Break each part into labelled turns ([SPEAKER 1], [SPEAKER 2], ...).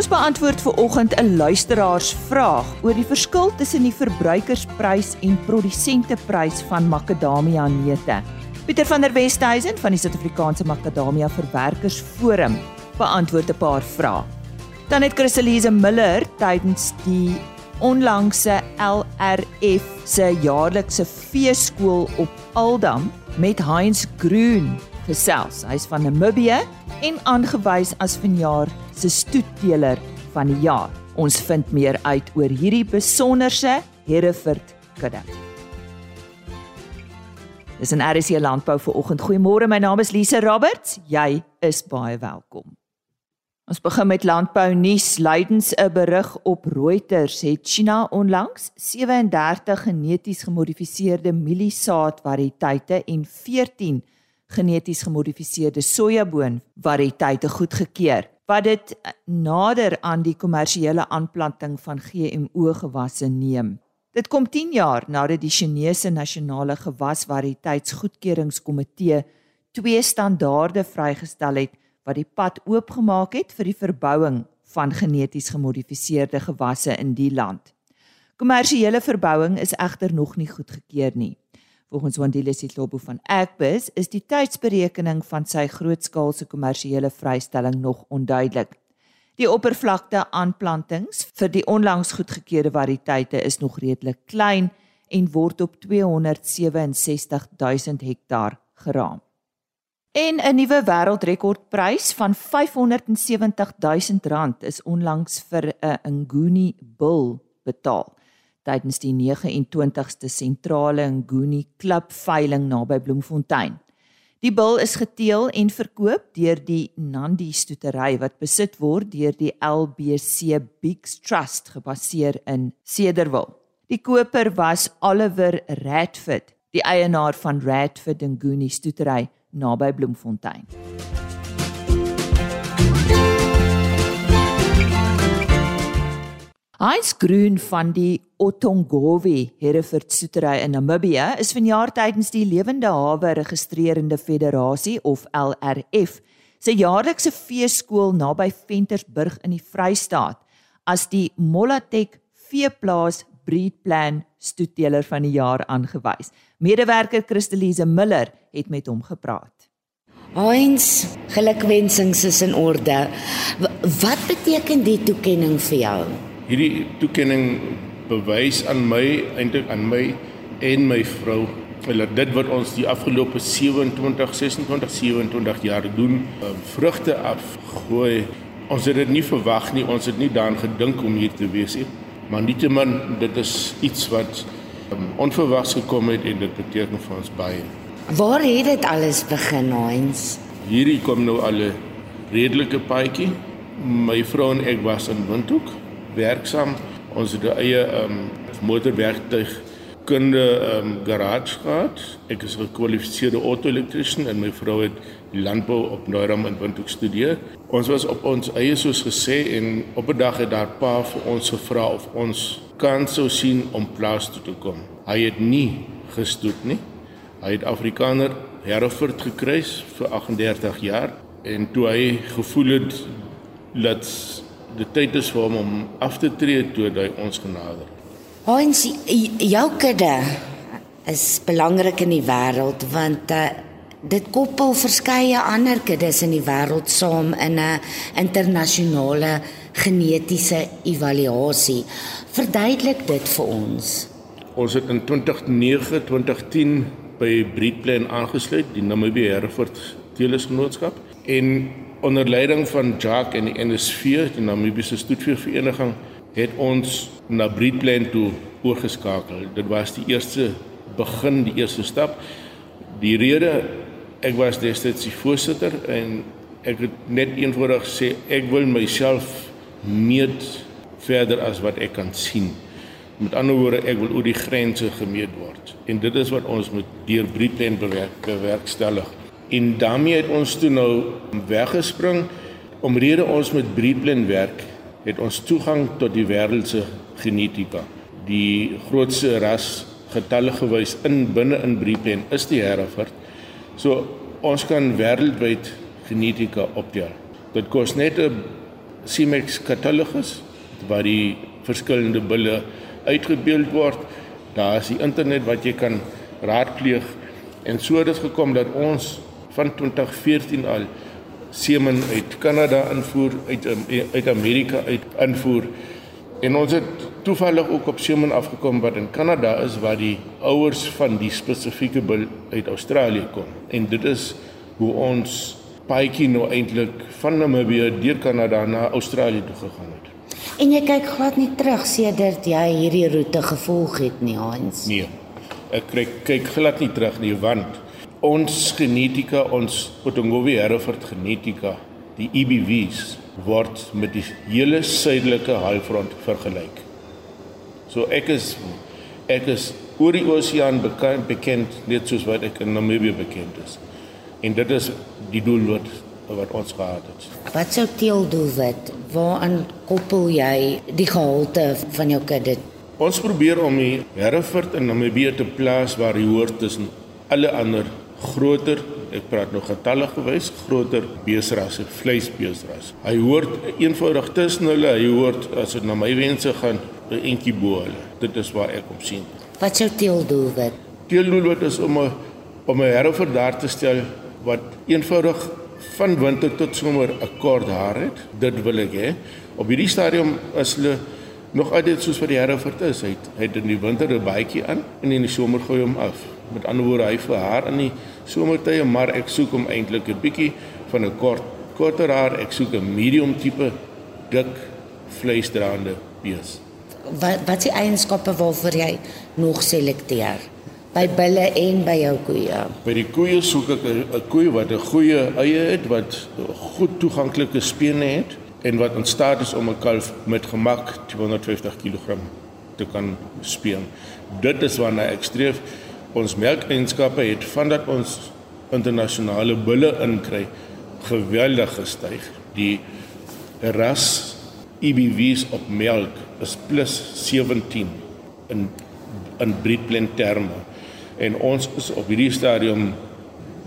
[SPEAKER 1] Ons beantwoord ver oggend 'n luisteraarsvraag oor die verskil tussen die verbruikersprys en produsenteprys van makadamia neute. Pieter van der Westhuizen van die Suid-Afrikaanse Makadamia Verwerkersforum beantwoord 'n paar vrae. Dan het Christelise Miller tydens die onlangse LRF se jaarlikse feeskool op Aldam met Heinz Groen gesels. Hy's van Namibië en aangewys as vanjaar se stoetteler van die jaar. Ons vind meer uit oor hierdie besonderse Hereford kudde. Dis 'n RC landbou vir oggend. Goeiemôre, my naam is Lise Roberts. Jy is baie welkom. Ons begin met landbou nuus. Lydens 'n berig op Reuters het China onlangs 37 geneties gemodifiseerde mieliesaad variëteite en 14 geneties gemodifiseerde sojaboon variëteite goedgekeur wat dit nader aan die kommersiële aanplanting van GMO gewasse neem. Dit kom 10 jaar nadat die Chinese nasionale gewasvariëteitsgoedkeuringskomitee twee standaarde vrygestel het wat die pad oopgemaak het vir die verbouing van geneties gemodifiseerde gewasse in die land. Kommersiële verbouing is egter nog nie goedgekeur nie. Volgens Wandile Sitlobo van Agbus is die tydsberekening van sy grootskaalse kommersiële vrystelling nog onduidelik. Die oppervlakte aanplantings vir die onlangs goedgekeurde variëteite is nog redelik klein en word op 267 000 hektaar geraam. En 'n nuwe wêreldrekordprys van 570 000 rand is onlangs vir 'n Nguni bul betaal tydens die 29ste sentrale Nguni klub veiling naby Bloemfontein. Die bil is geteel en verkoop deur die Nandi stoetery wat besit word deur die LBC Bigs Trust gebaseer in Cederwil. Die koper was Oliver Radford, die eienaar van Radford Nguni stoetery naby Bloemfontein. Heinz Groen van die Otongowe Hereford Soetery in Namibië is vanjaar tydens die Lewende Hawe Registrerende Federasie of LRF se jaarlikse feeskool naby Ventersburg in die Vrystaat as die Molatek Veeplaas Breedplan stoeteler van die jaar aangewys. Medewerker Christelise Miller het met hom gepraat.
[SPEAKER 2] Heinz, gelukwensings is in orde. Wat beteken die toekenning vir jou?
[SPEAKER 3] Hierdie toekenning bewys aan my eintlik aan my en my vrou dat dit wat ons die afgelope 27 26 27 jaar doen um, vrugte afgooi. Ons het dit nie verwag nie ons het nie daaraan gedink om hier te wees nie. Maar nietemin dit is iets wat um, onverwags gekom het en dit beteken vir ons baie.
[SPEAKER 2] Waar het dit alles begin Heinz?
[SPEAKER 3] Hierdie kom nou al 'n redelike paadjie. My vrou en ek was in Windhoek werksaam. Ons het 'n eie um, motorwerktuig kunde um, garage gehad. Ek is 'n gekwalifiseerde auto-elektriesien en my vrou het landbou op Noordam in Windhoek gestudeer. Ons was op ons eie soos gesê en op 'n dag het daar pa vir ons gevra of ons kan sou sien om plaas toe te kom. Hy het nie gestoet nie. Hy het Afrikaner Hereford gekry vir 38 jaar en toe hy gevoel het dat die tyd is vir hom om af te tree toe hy ons genader.
[SPEAKER 2] Hans, jou kudde is belangrik in die wêreld want uh, dit koppel verskeie ander kuddes in die wêreld saam in 'n internasionale genetiese evaluasie. Verduidelik dit vir ons.
[SPEAKER 3] Ons het in 2009, 2010 by Breedplan aangesluit, die Namibia Hereford Teelesgenootskap en onder leiding van Jacques en die NSV, die Namibiese Stoetveevereniging, het ons na Breedplan toe oorgeskakel. Dit was die eerste begin, die eerste stap. Die rede ek was destyds die voorsitter en ek het net eenvoudig sê ek wil myself meet verder as wat ek kan sien. Met ander woorde, ek wil oor die grense gemeet word. En dit is wat ons met deur Breedplan bewerk, bewerkstellig. En daarmee het ons toe nou weggespring omrede ons met breedplan werk het ons toegang tot die wêreldse genetika. Die grootste ras getalle gewys in binne in breedplan is die Hereford. So ons kan wêreldwyd genetika optel. Dit kos net 'n Cimex katalogus waar die verskillende bulle uitgebeeld word. Daar is die internet wat jy kan raadpleeg en so het dit gekom dat ons van 2014 al semen uit Kanada invoer uit uit Amerika uit invoer en ons het toevallig ook op semen afgekom wat in Kanada is waar die ouers van die spesifieke bul uit Australië kom en dit is hoe ons paadjie nou eintlik van Namibië deur Kanada na Australië toe gegaan het.
[SPEAKER 2] En jy kyk glad nie terug sedert jy hierdie roete gevolg het nie, Hans.
[SPEAKER 3] Nee. Ek kyk kyk glad nie terug nie want ons genetika, ons Otongowe Hereford genetika, die EBV's word met die hele suidelike halfrond vergelyk. So ek is ek is oor die oseaan bekend, bekend net soos wat ek in Namibië bekend is. En dit is die doel wat wat ons gehad het.
[SPEAKER 2] Wat sou teeldoelwit? Waaraan koppel jy die gehalte van jou kudde?
[SPEAKER 3] Ons probeer om die Hereford in Namibië te plaas waar hy hoort tussen alle ander groter, ek praat nou getalle gewys, groter beesrasse, vleisbeesras. Hy hoort eenvoudig tussen hulle, hy hoort as dit na my wense gaan, 'n entjie bo hulle. Dit is waar ek hom sien.
[SPEAKER 2] Wat sou teeldoelwit?
[SPEAKER 3] Teeldoelwit is om 'n om 'n Hereford daar te stel wat eenvoudig van winter tot somer 'n kort haar het. Dit wil ek hê. Op hierdie stadium is hulle nog altyd soos wat die Hereford is. Hy het, hy het in die winter 'n baadjie aan en in die somer gooi hom af. Met ander woorde, hy vir haar in die somertye, maar ek soek hom eintlik 'n bietjie van 'n kort korter haar. Ek soek 'n medium tipe dik vleisdraande bees.
[SPEAKER 2] Wat wat die eienskappe waarvoor jy nog selekteer? by bulle en by jou koeie.
[SPEAKER 3] By die koeie soek ek 'n koe wat 'n goeie eie het, wat goed toeganklike spene het en wat in staat is om 'n kalf met gemak 250 kg te kan speen. Dit is waarna ek streef. Ons melkeienskappe het vandat ons internasionale bulle inkry geweldig gestyg. Die ras EBV's op melk is plus 17 in in breedplan terme en ons is op hierdie stadium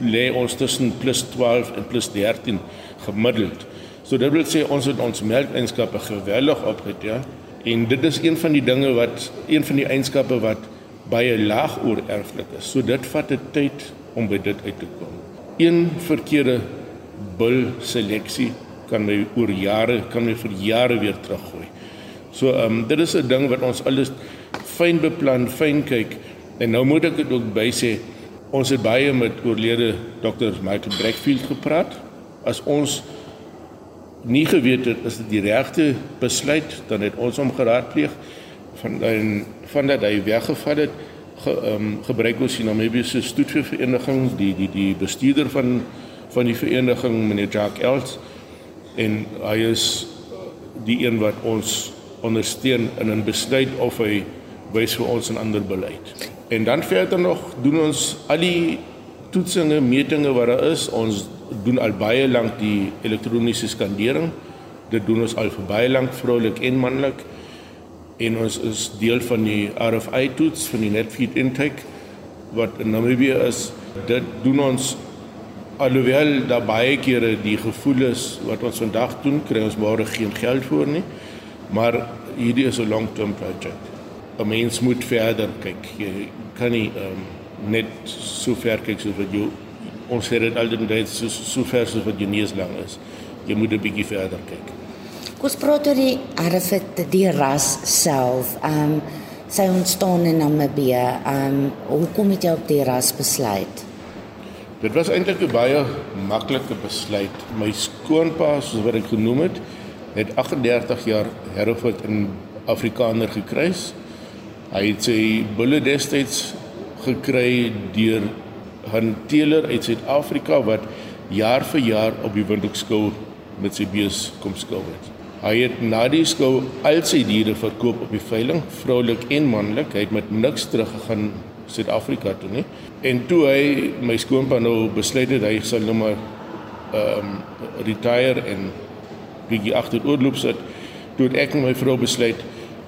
[SPEAKER 3] lê ons tussen plus 12 en plus 13 gemiddeld. So dit wil sê ons het ons melkeienskappe geweldig opget ja. En dit is een van die dinge wat een van die eienskappe wat baie laag oorerflik is. So dit vat 'n tyd om by dit uit te kom. Een verkeerde bul seleksie kan my oor jare kan my vir jare weer teruggooi. So ehm um, dit is 'n ding wat ons alles fyn beplan, fyn kyk. En nou moet ek dit ook by sê, ons het baie met oorlede Dr. Michael Breckfield gepraat. As ons nie geweet het is dit die regte besluit, dan het ons hom geraadpleeg van en van dat hy weggevat het ge, um, gebruik ons die Namibiese stoetvereniging die die die bestuurder van van die vereniging meneer Jacques Els en hy is die een wat ons ondersteun in 'n besluit of hy wys vir ons 'n ander beleid. En dan verder nog doen ons al die toetsinge, metinge wat daar is. Ons doen al baie lank die elektroniese skandering. Dit doen ons al vir baie lank vroulik en manlik. En ons is deel van die RFI toets van die Netfeed intake wat in Namibië is. Dit doen ons alhoewel daar baie kere die gevoel is wat ons vandag doen, kry ons môre geen geld vir nie. Maar hierdie is 'n long-term project. 'n mens moet verder kyk. Jy kan nie um, net so ver kyk soos wat jy ons sê dit altyd so so ver soos wat jy neus lang is. Jy moet 'n bietjie verder kyk.
[SPEAKER 2] Ons praat oor die erfit die ras self. Ehm um, sy ontstaan in Namibië. Ehm um, hoe kom dit op die ras besluit?
[SPEAKER 3] Dit was eintlik 'n baie maklike besluit. My skoonpa, soos wat ek genoem het, het 38 jaar Hereford in Afrikaner gekruis. Hy het sy bulle destyds gekry deur 'n teeler uit Suid-Afrika wat jaar vir jaar op die windhoekskou met sy bees kom skou het. Hy het na die skou al sy diere verkoop op die veiling, vroulik en manlik. Hy het met niks teruggegaan Suid-Afrika toe nie. En toe hy my skoonpa nou besluit het hy sal nou maar ehm um, retire en bietjie agteroorloop sit, toe het ek en my vrou besluit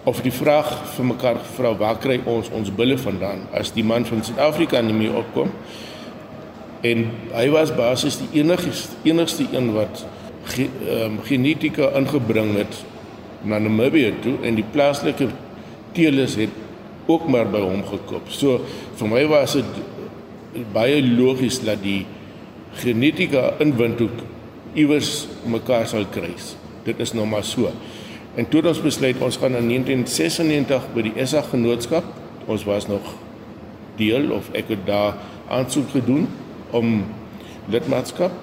[SPEAKER 3] of die vraag vir mekaar gevra waar kry ons ons bulle vandaan as die man van Suid-Afrika nie meer opkom en hy was basies die enigste enigste een wat ge, um, genetika ingebring het na Namibië toe en die plaaslike teeles het ook maar by hom gekoop. So vir my was dit baie logies dat die genetika in Windhoek iewers mekaar sal kruis. Dit is nou maar so. En toe het ons besluit ons gaan in 1996 by die SA genootskap. Ons was nog deel of ek het daar aansoek gedoen om lidmaatskap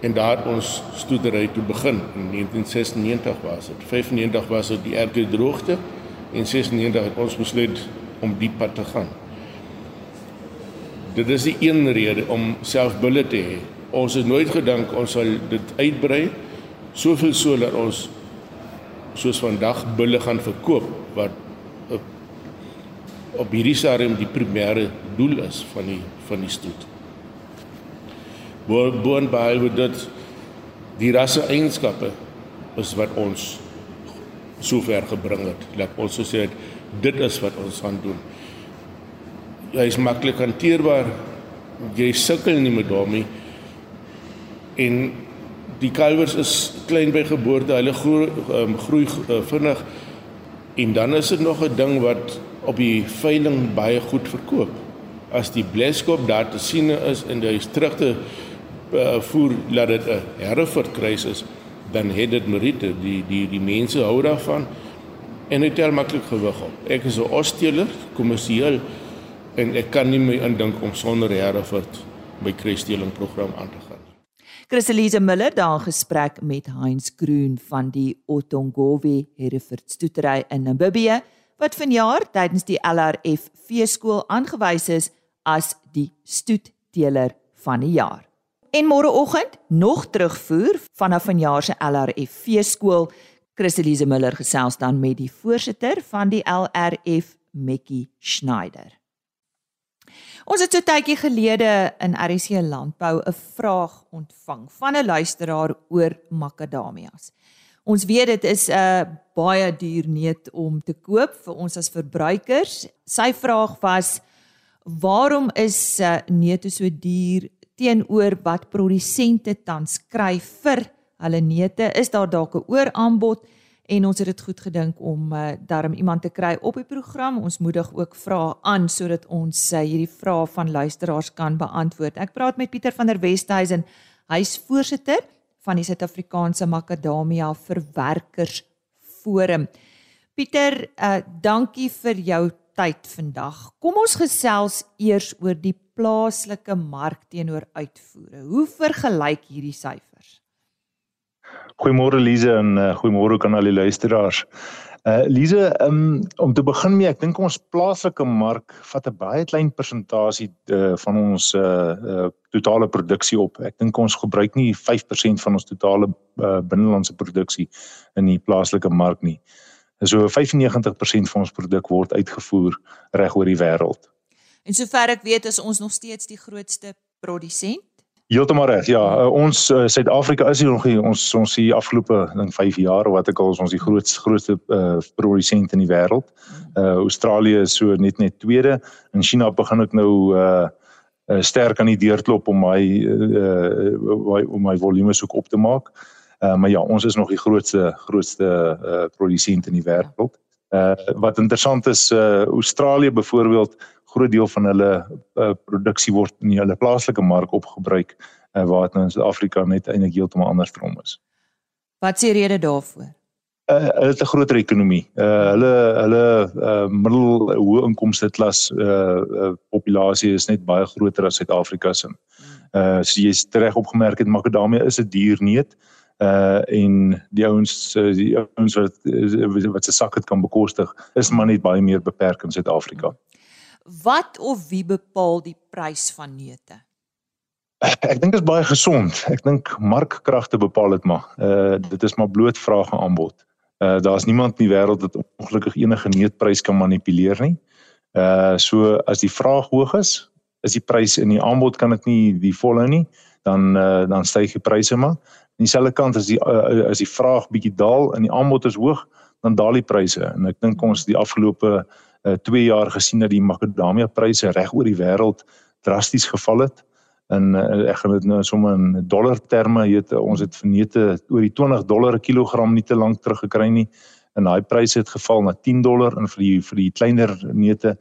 [SPEAKER 3] en daar ons stoetery toe begin. In 1996 was dit. 95 was dit die erge droogte en 96 het ons besluit om die pad te gaan. Dit is die een rede om self bulle te hê. Ons het nooit gedink ons sal dit uitbrei. Soveel so dat ons soos vandag bulle gaan verkoop wat op hierdie stadium die primêre doel is van die van die stoet boon behalwe dit die rasse eienskappe is wat ons sover gebring het. Laat ons sê dit is wat ons gaan doen. Hy is maklik hanteerbaar. Jy sukkel nie met hom nie. En die kalwers is klein by geboorte. Hulle groei, um, groei uh, vinnig. En dan is dit nog 'n ding wat op die veiling baie goed verkoop. As die bleskop daar te sien is en hy is terug te uh, voer dat dit 'n Hereford krisis dan het dit meriete die die die mense hou daarvan en dit tel maklik gewig op. Ek is 'n osteler, kommersieel en ek kan nie my indink om sonder Hereford my kruisdeling program aan te gaan.
[SPEAKER 1] Christelise Miller daar gesprek met Heinz Groen van die Otongove Hereford stoetery in Namibië wat vanjaar tydens die LRF feeskool aangewys is as die stoetteler van die jaar. En môreoggend nog terugvoer vanaf vanjaar se LRF feeskool. Christelise Miller gesels dan met die voorsitter van die LRF, Mekkie Schneider. Ons het so tydjie gelede in RC Landbou 'n vraag ontvang van 'n luisteraar oor makadamias. Ons weet dit is 'n baie duur neut om te koop vir ons as verbruikers. Sy vraag was: "Waarom is neute so duur teenoor wat produsente tans kry vir hulle neute. Is daar dalk 'n ooraanbod en ons het dit goed gedink om uh, darm iemand te kry op die program. Ons moedig ook vrae aan sodat ons uh, hierdie vrae van luisteraars kan beantwoord. Ek praat met Pieter van der Westhuizen. Hy's voorsitter van die Suid-Afrikaanse Makadamia Verwerkers Forum. Pieter, uh, dankie vir jou tyd vandag. Kom ons gesels eers oor die plaaslike mark teenoor uitvoere. Hoe vergelyk hierdie syfers?
[SPEAKER 4] Goeiemôre Lize en uh, goeiemôre aan al die luisteraars. Uh Lize, um, om te begin mee, ek dink ons plaaslike mark vat 'n baie klein persentasie uh, van ons uh, uh totale produksie op. Ek dink ons gebruik nie 5% van ons totale uh, binnelandse produksie in die plaaslike mark nie. So 95% van ons produk word uitgevoer reg oor die wêreld.
[SPEAKER 1] En sover ek weet is ons nog steeds die grootste produsent.
[SPEAKER 4] Heeltemal reg. Ja, uh, ons uh, Suid-Afrika is hier nog hier, ons ons hier afgelope ding 5 jaar of wat ek al ons die grootste grootste uh, produsent in die wêreld. Uh Australië is so net net tweede. In China begin ek nou uh sterk aan die deur klop om my uh om my volume soek op te maak. Uh maar ja, ons is nog die grootste grootste uh produsent in die wêreld. Uh wat interessant is, uh Australië byvoorbeeld groot deel van hulle uh, produksie word in hulle plaaslike mark opgebruik uh, waar dit nou in Suid-Afrika net eintlik heeltemal anders vir hom is.
[SPEAKER 1] Wat is die rede daarvoor?
[SPEAKER 4] Uh, hulle het 'n groter ekonomie. Uh, hulle hulle uh, middel hoë inkomste klas uh, uh, populasie is net baie groter as Suid-Afrika se. Uh so jy is reg opgemerk het makadamia is 'n duur neut uh en die ouens die ouens wat wat se sak het kan bekostig is maar net baie meer beperk in Suid-Afrika.
[SPEAKER 1] Wat of wie bepaal die prys van neute?
[SPEAKER 4] Ek dink dit is baie gesond. Ek dink markkragte bepaal dit maar. Uh dit is maar bloot vraag en aanbod. Uh daar's niemand in die wêreld wat ongelukkig enige neutprys kan manipuleer nie. Uh so as die vraag hoog is, is die prys in die aanbod kan dit nie die volhou nie, dan uh dan styg die pryse maar. Aan dieselfde kant as die uh, as die vraag bietjie daal en die aanbod is hoog, dan daal die pryse. En ek dink ons die afgelope 2 uh, jaar gesien dat die makadamia pryse reg oor die wêreld drasties geval het. en uh, ek gaan dit nou sommer in dollar terme weet ons het verneete oor die 20 dollar per kilogram nie te lank terug gekry nie en daai pryse het geval na 10 dollar en vir die vir die kleiner neute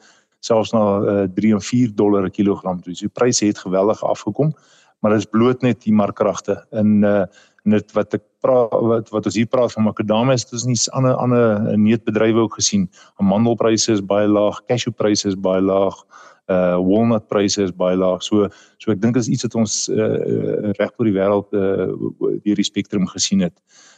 [SPEAKER 4] selfs na uh, 3 en 4 dollar per kilogram. So die pryse het geweldig afgekom, maar dit is bloot net die markkragte in uh net wat ek praat wat wat ons hier praat van makadamia is dis nie ander ander neutbedrywe ook gesien. Amandelpryse is baie laag, cashewpryse is baie laag uh walnutpryse is baie laag. So so ek dink dit is iets wat ons uh reg oor die wêreld uh deur die spektrum gesien het. Uh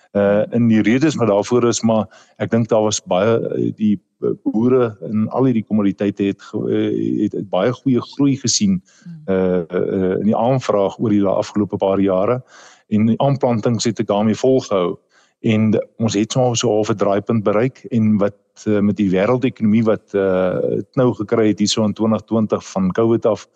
[SPEAKER 4] in die redes maar daarvoor is maar ek dink daar was baie die boere in al hierdie kommoditeite het, het het baie goeie groei gesien uh, uh in die aanvraag oor die afgelope paar jare. En die aanplantings het ek daarmee volgehou. En ons het so 'n so 'n draaipunt bereik en wat uh, met die wêreldekonomie wat uh, nou gekry het hierso in 2020 van Covid af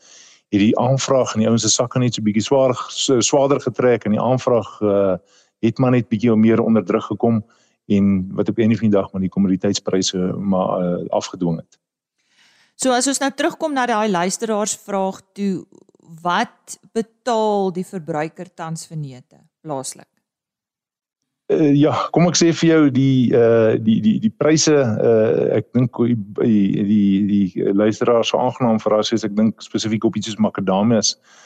[SPEAKER 4] het die aanvraag in die ouens se sakke net so bietjie swaar so swaarder getrek en die aanvraag uh, het maar net bietjie meer onder druk gekom en wat op 'n of ander dag maar die kommoditeitspryse maar uh, afgedwing het.
[SPEAKER 1] So as ons nou terugkom na daai luisteraarsvraag toe wat betaal die verbruiker tans vir neute plaaslik?
[SPEAKER 4] Uh, ja, kom ek sê vir jou die uh die die die pryse uh ek dink die die die, die luisteraars so aangenaam verras is ek dink spesifiek op iets soos makadamias. Uh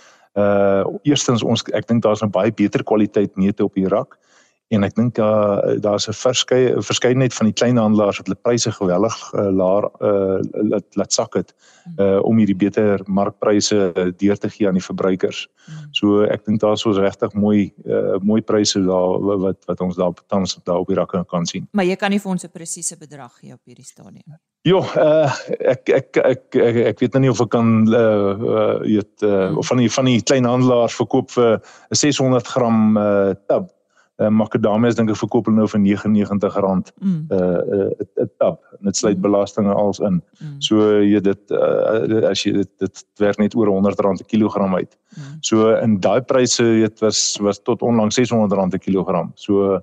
[SPEAKER 4] eerstens ons ek dink daar's 'n baie beter kwaliteit neute op die rak. Uh en ek dink uh, daar's 'n verskeie verskeidenheid van die kleinhandelaars wat hulle pryse geweldig uh, laer uh, laat laat sak het uh, om hierdie beter markpryse deur te gee aan die verbruikers. So ek dink daar's so regtig mooi uh, mooi pryse daar wat wat ons daar tans daar op die rakke kan sien.
[SPEAKER 1] Maar jy kan nie vir ons 'n presiese bedrag gee op hierdie stadium.
[SPEAKER 4] Jo, uh, ek, ek ek ek ek weet nou nie of ek kan uh weet uh, of van die van die kleinhandelaars verkoop vir 'n 600 gram uh tab uh, makadamia is dink ek verkoop nou vir R99 mm. uh 'n uh, tab en dit sluit mm. belastinge als in. Mm. So jy dit uh, as jy dit dit werk net oor R100 per kilogram uit. Mm. So in daai pryse weet was was tot onlangs R600 per kilogram. So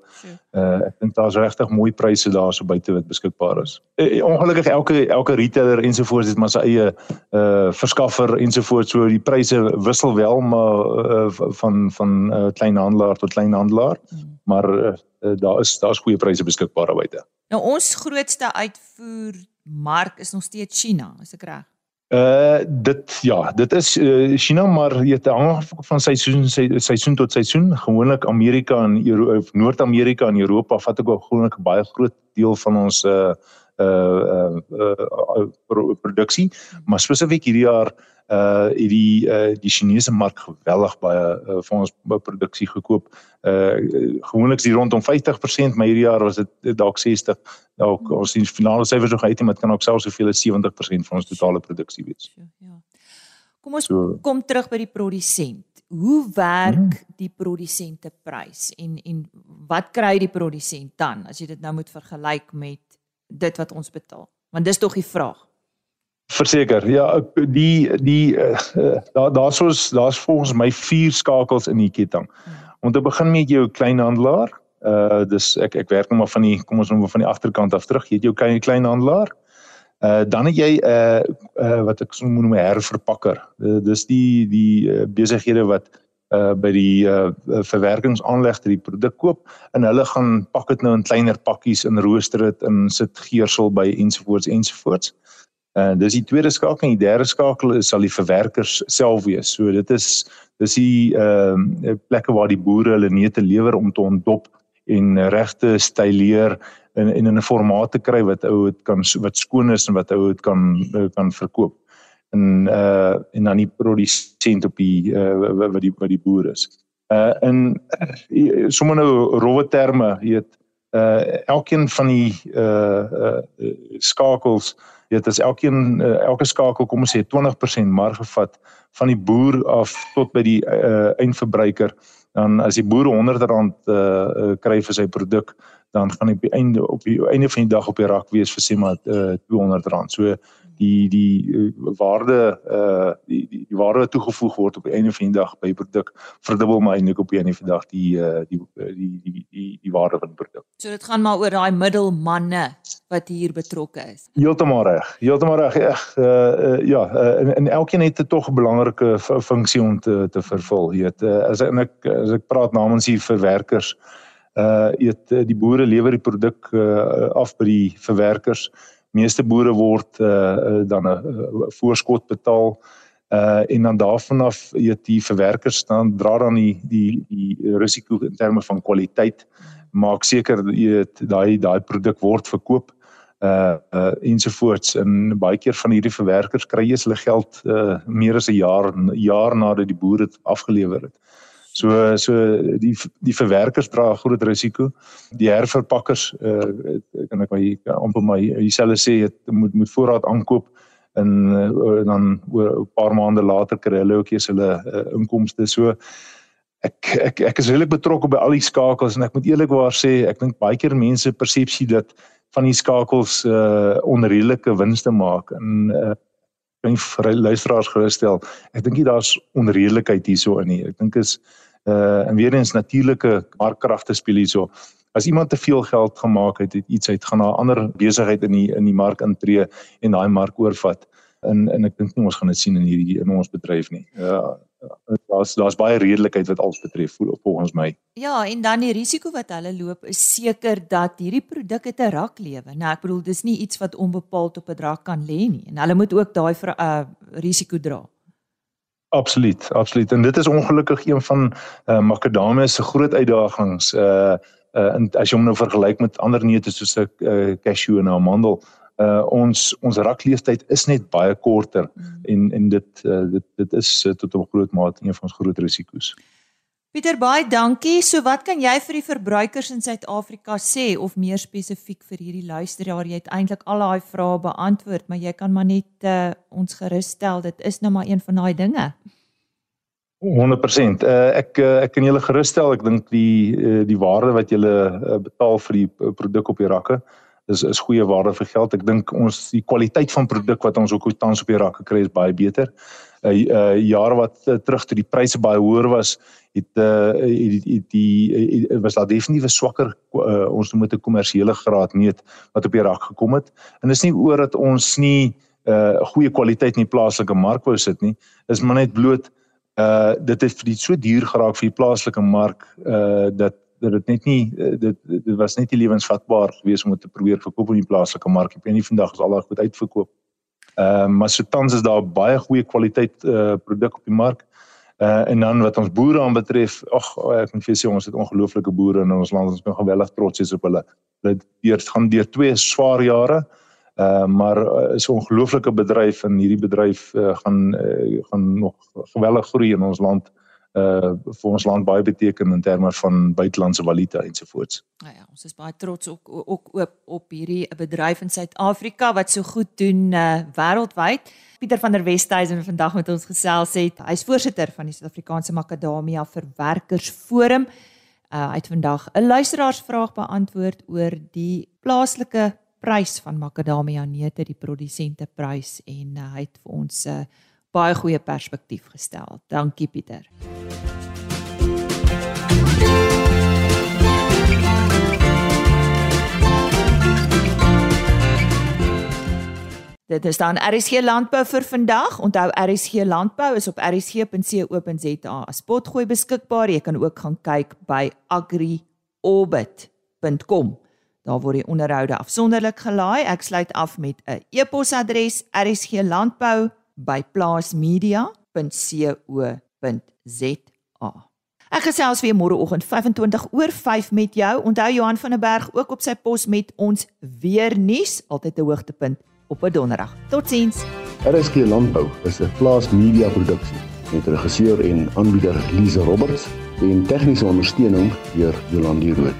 [SPEAKER 4] uh ek dink daar's regtig mooi pryse daar so buite wat beskikbaar is. Uh, ongelukkig elke elke retailer ensovoorts het maar sy eie uh verskaffer ensovoorts so die pryse wissel wel maar uh, van van uh, kleinhandelaar tot kleinhandelaar. Mm maar uh, daar is daar's goeie pryse beskikbaar buite.
[SPEAKER 1] Nou ons grootste uitvoer mark is nog steeds China, is ek reg?
[SPEAKER 4] Uh dit ja, dit is uh, China maar jy te hang van seisoen seisoen tot seisoen. Gewoonlik Amerika en Noord-Amerika en Europa vat ook gewoonlik 'n baie groot deel van ons uh uh uh, uh produksie, maar spesifiek hierdie jaar uh die uh die Chinese mark geweldig baie uh, vir ons produksie gekoop. Uh gewoonlik is dit rondom 50%, maar hierdie jaar was dit dalk 60. Dalk ons sien finale syfers nog uit, maar dit kan ook selfs soveel as 70% van ons totale produksie wees.
[SPEAKER 1] Ja. Kom ons so, kom terug by die produsent. Hoe werk mm -hmm. die produsente prys en en wat kry die produsent dan as jy dit nou moet vergelyk met dit wat ons betaal? Want dis tog die vraag.
[SPEAKER 4] Verseker. Ja, die die uh, daar daar's ons daar's volgens my vier skakels in die ketting. Om te begin met jou kleinhandelaar. Uh dis ek ek werk nou maar van die kom ons noem van die agterkant af terug. Jy het jou klein kleinhandelaar. Uh dan het jy 'n uh, uh wat ek so noem 'n herverpakker. Uh, dis die die uh, besighede wat uh by die uh verwerkingsaanleg ter die produk koop en hulle gaan pak dit nou in kleiner pakkies in rooster dit in sit geursel by ensovoorts ensovoorts. En uh, dis die tweede skakel en die derde skakel is sal die verwerkers self wees. So dit is dis die ehm uh, plekke waar die boere hulle neute lewer om te ontdop en regte styleer in in 'n formaat te kry wat ou dit kan wat skoon is en wat ou dit kan kan verkoop. En uh en dan die produsent op die uh wat die wat die boer is. Uh in uh, sommer nou rowwe terme, jy weet uh elkeen van die uh, uh skakels weet as elkeen uh, elke skakel kom ons sê 20% marge vat van die boer af tot by die uh, eindverbruiker dan as die boer 100 rand uh, kry vir sy produk dan gaan op die einde op die einde van die dag op die rak wees vir sê maar uh, R200. So die die uh, waarde uh die, die die waarde wat toegevoeg word op die einde van die dag by produk verdubbel maar eintlik op die einde van die dag die uh die die die die die waarde van die produk.
[SPEAKER 1] So dit gaan maar oor daai middelmanne wat hier betrokke is.
[SPEAKER 4] Heeltemal reg. Heeltemal reg. Eg uh, uh ja, uh, en, en elkeen het 'n tog 'n belangrike funksie om te te vervul. Jy weet, uh, as ek as ek praat namens die verwerkers uh eet die boere lewer die produk uh, af by die verwerkers. Meeste boere word uh, dan 'n uh, voorskot betaal. Uh en dan daarvan af eet die verwerkers dan dra dan die die die risiko in terme van kwaliteit. Maak seker eet daai daai produk word verkoop uh uh ensovoorts. En baie keer van hierdie verwerkers kry jy hulle geld uh meer as 'n jaar jaar nadat die boere dit afgelewer het. So so die die verwerkers dra 'n groot risiko. Die herverpakkers uh kan ek maar amper my dieselfde sê het moet moet voorraad aankoop en uh, dan oor 'n paar maande later kry hulle ook eens hulle uh, inkomste. So ek ek ek is regtig betrokke by al die skakels en ek moet eerlikwaar sê ek dink baie keer mense persepsie dat van die skakels uh onredelike winste maak en uh kan vir luisteraars gerusstel. Ek dink daar's onredelikheid hierso in nie. Ek dink is uh en weer eens natuurlike markkragte speel hierso. As iemand te veel geld gemaak het, het iets uit gaan na 'n ander besigheid in die in die mark intree en daai mark oorvat. En en ek dink nie ons gaan dit sien in hierdie in ons bedryf nie. Ja, daar's daar's baie redelikheid wat alles betref volgens my.
[SPEAKER 1] Ja, en dan die risiko wat hulle loop is seker dat hierdie produk het 'n rak lewe. Nou ek bedoel dis nie iets wat onbepaald op 'n rak kan lê nie en hulle moet ook daai uh, risiko dra.
[SPEAKER 4] Absoluut, absoluut. En dit is ongelukkig een van uh, makadamia se groot uitdagings. Uh uh en as jy hom nou vergelyk met ander neute soos 'n uh, cashew en 'n amandel, uh ons ons rakleeftyd is net baie korter mm. en en dit uh, dit dit is uh, tot 'n groot mate een van ons groot risiko's.
[SPEAKER 1] Pieter baie dankie. So wat kan jy vir die verbruikers in Suid-Afrika sê of meer spesifiek vir hierdie luisteraar? Jy het eintlik al daai vrae beantwoord, maar jy kan maar net uh, ons gerus stel dit is nou maar een van daai dinge.
[SPEAKER 4] 100%. Uh, ek uh, ek kan julle gerus stel, ek dink die uh, die waarde wat julle uh, betaal vir die uh, produk op die rakke is is goeie waarde vir geld. Ek dink ons die kwaliteit van produk wat ons ook tans op die rakke kry is baie beter. 'n uh, uh, jaar wat uh, terug toe die pryse baie hoër was, het uh, die die, die uh, was daar definitief 'n swakker uh, ons noem dit 'n kommersiële graad neut wat op die rak gekom het. En dis nie oor dat ons nie 'n uh, goeie kwaliteit in die plaaslike mark wou sit nie. Dis maar net bloot uh dit het vir die so duur geraak vir die plaaslike mark uh dat dat dit net nie dit dit was net nie lewensvatbaar geweest om dit te probeer verkoop in die plaaslike mark. Ek weet nie vandag is al daai goed uitverkoop. Ehm uh, maar so tans is daar baie goeie kwaliteit uh produk op die mark. Uh en dan wat ons boere aanbetref, ag ek moet vir sê ons het ongelooflike boere in ons land. Ons kan geweldig trots wees op hulle. Hulle het gaan deur twee swaar jare. Uh maar uh, is 'n ongelooflike bedryf en hierdie bedryf uh, gaan uh, gaan nog geweldig groei in ons land uh vir ons land baie beteken in terme van buitelandse valuta ensovoorts.
[SPEAKER 1] Nou ja, ons is baie trots ook ook op op hierdie bedryf in Suid-Afrika wat so goed doen uh wêreldwyd. Pieter van der Westhuizen vandag met ons gesels het. Hy's voorsitter van die Suid-Afrikaanse Makadamia Verwerkersforum. Uh hy het vandag 'n luisteraarsvraag beantwoord oor die plaaslike prys van makadamia neute, die produsenteprys en uh, hy het vir ons 'n uh, baie goeie perspektief gestel. Dankie Pieter. Dit is dan RSG Landbou vir vandag. Onthou RSG Landbou is op rsg.co.za as potgooi beskikbaar. Jy kan ook gaan kyk by agriorbit.com. Daar word die onderhoude afsonderlik gelaai. Ek sluit af met 'n e-posadres: rsglandbou@plaasmedia.co.za. Ek gesels weer môreoggend 25 oor 5 met jou. Onthou Johan van der Berg ook op sy pos met ons weer nuus, altyd 'n hoogtepunt op 'n donderdag. Totsiens.
[SPEAKER 5] RSG Landbou is 'n plaasmedia produksie met regisseur en aanbieder Lize Roberts en tegniese ondersteuning deur Jolande Rooi.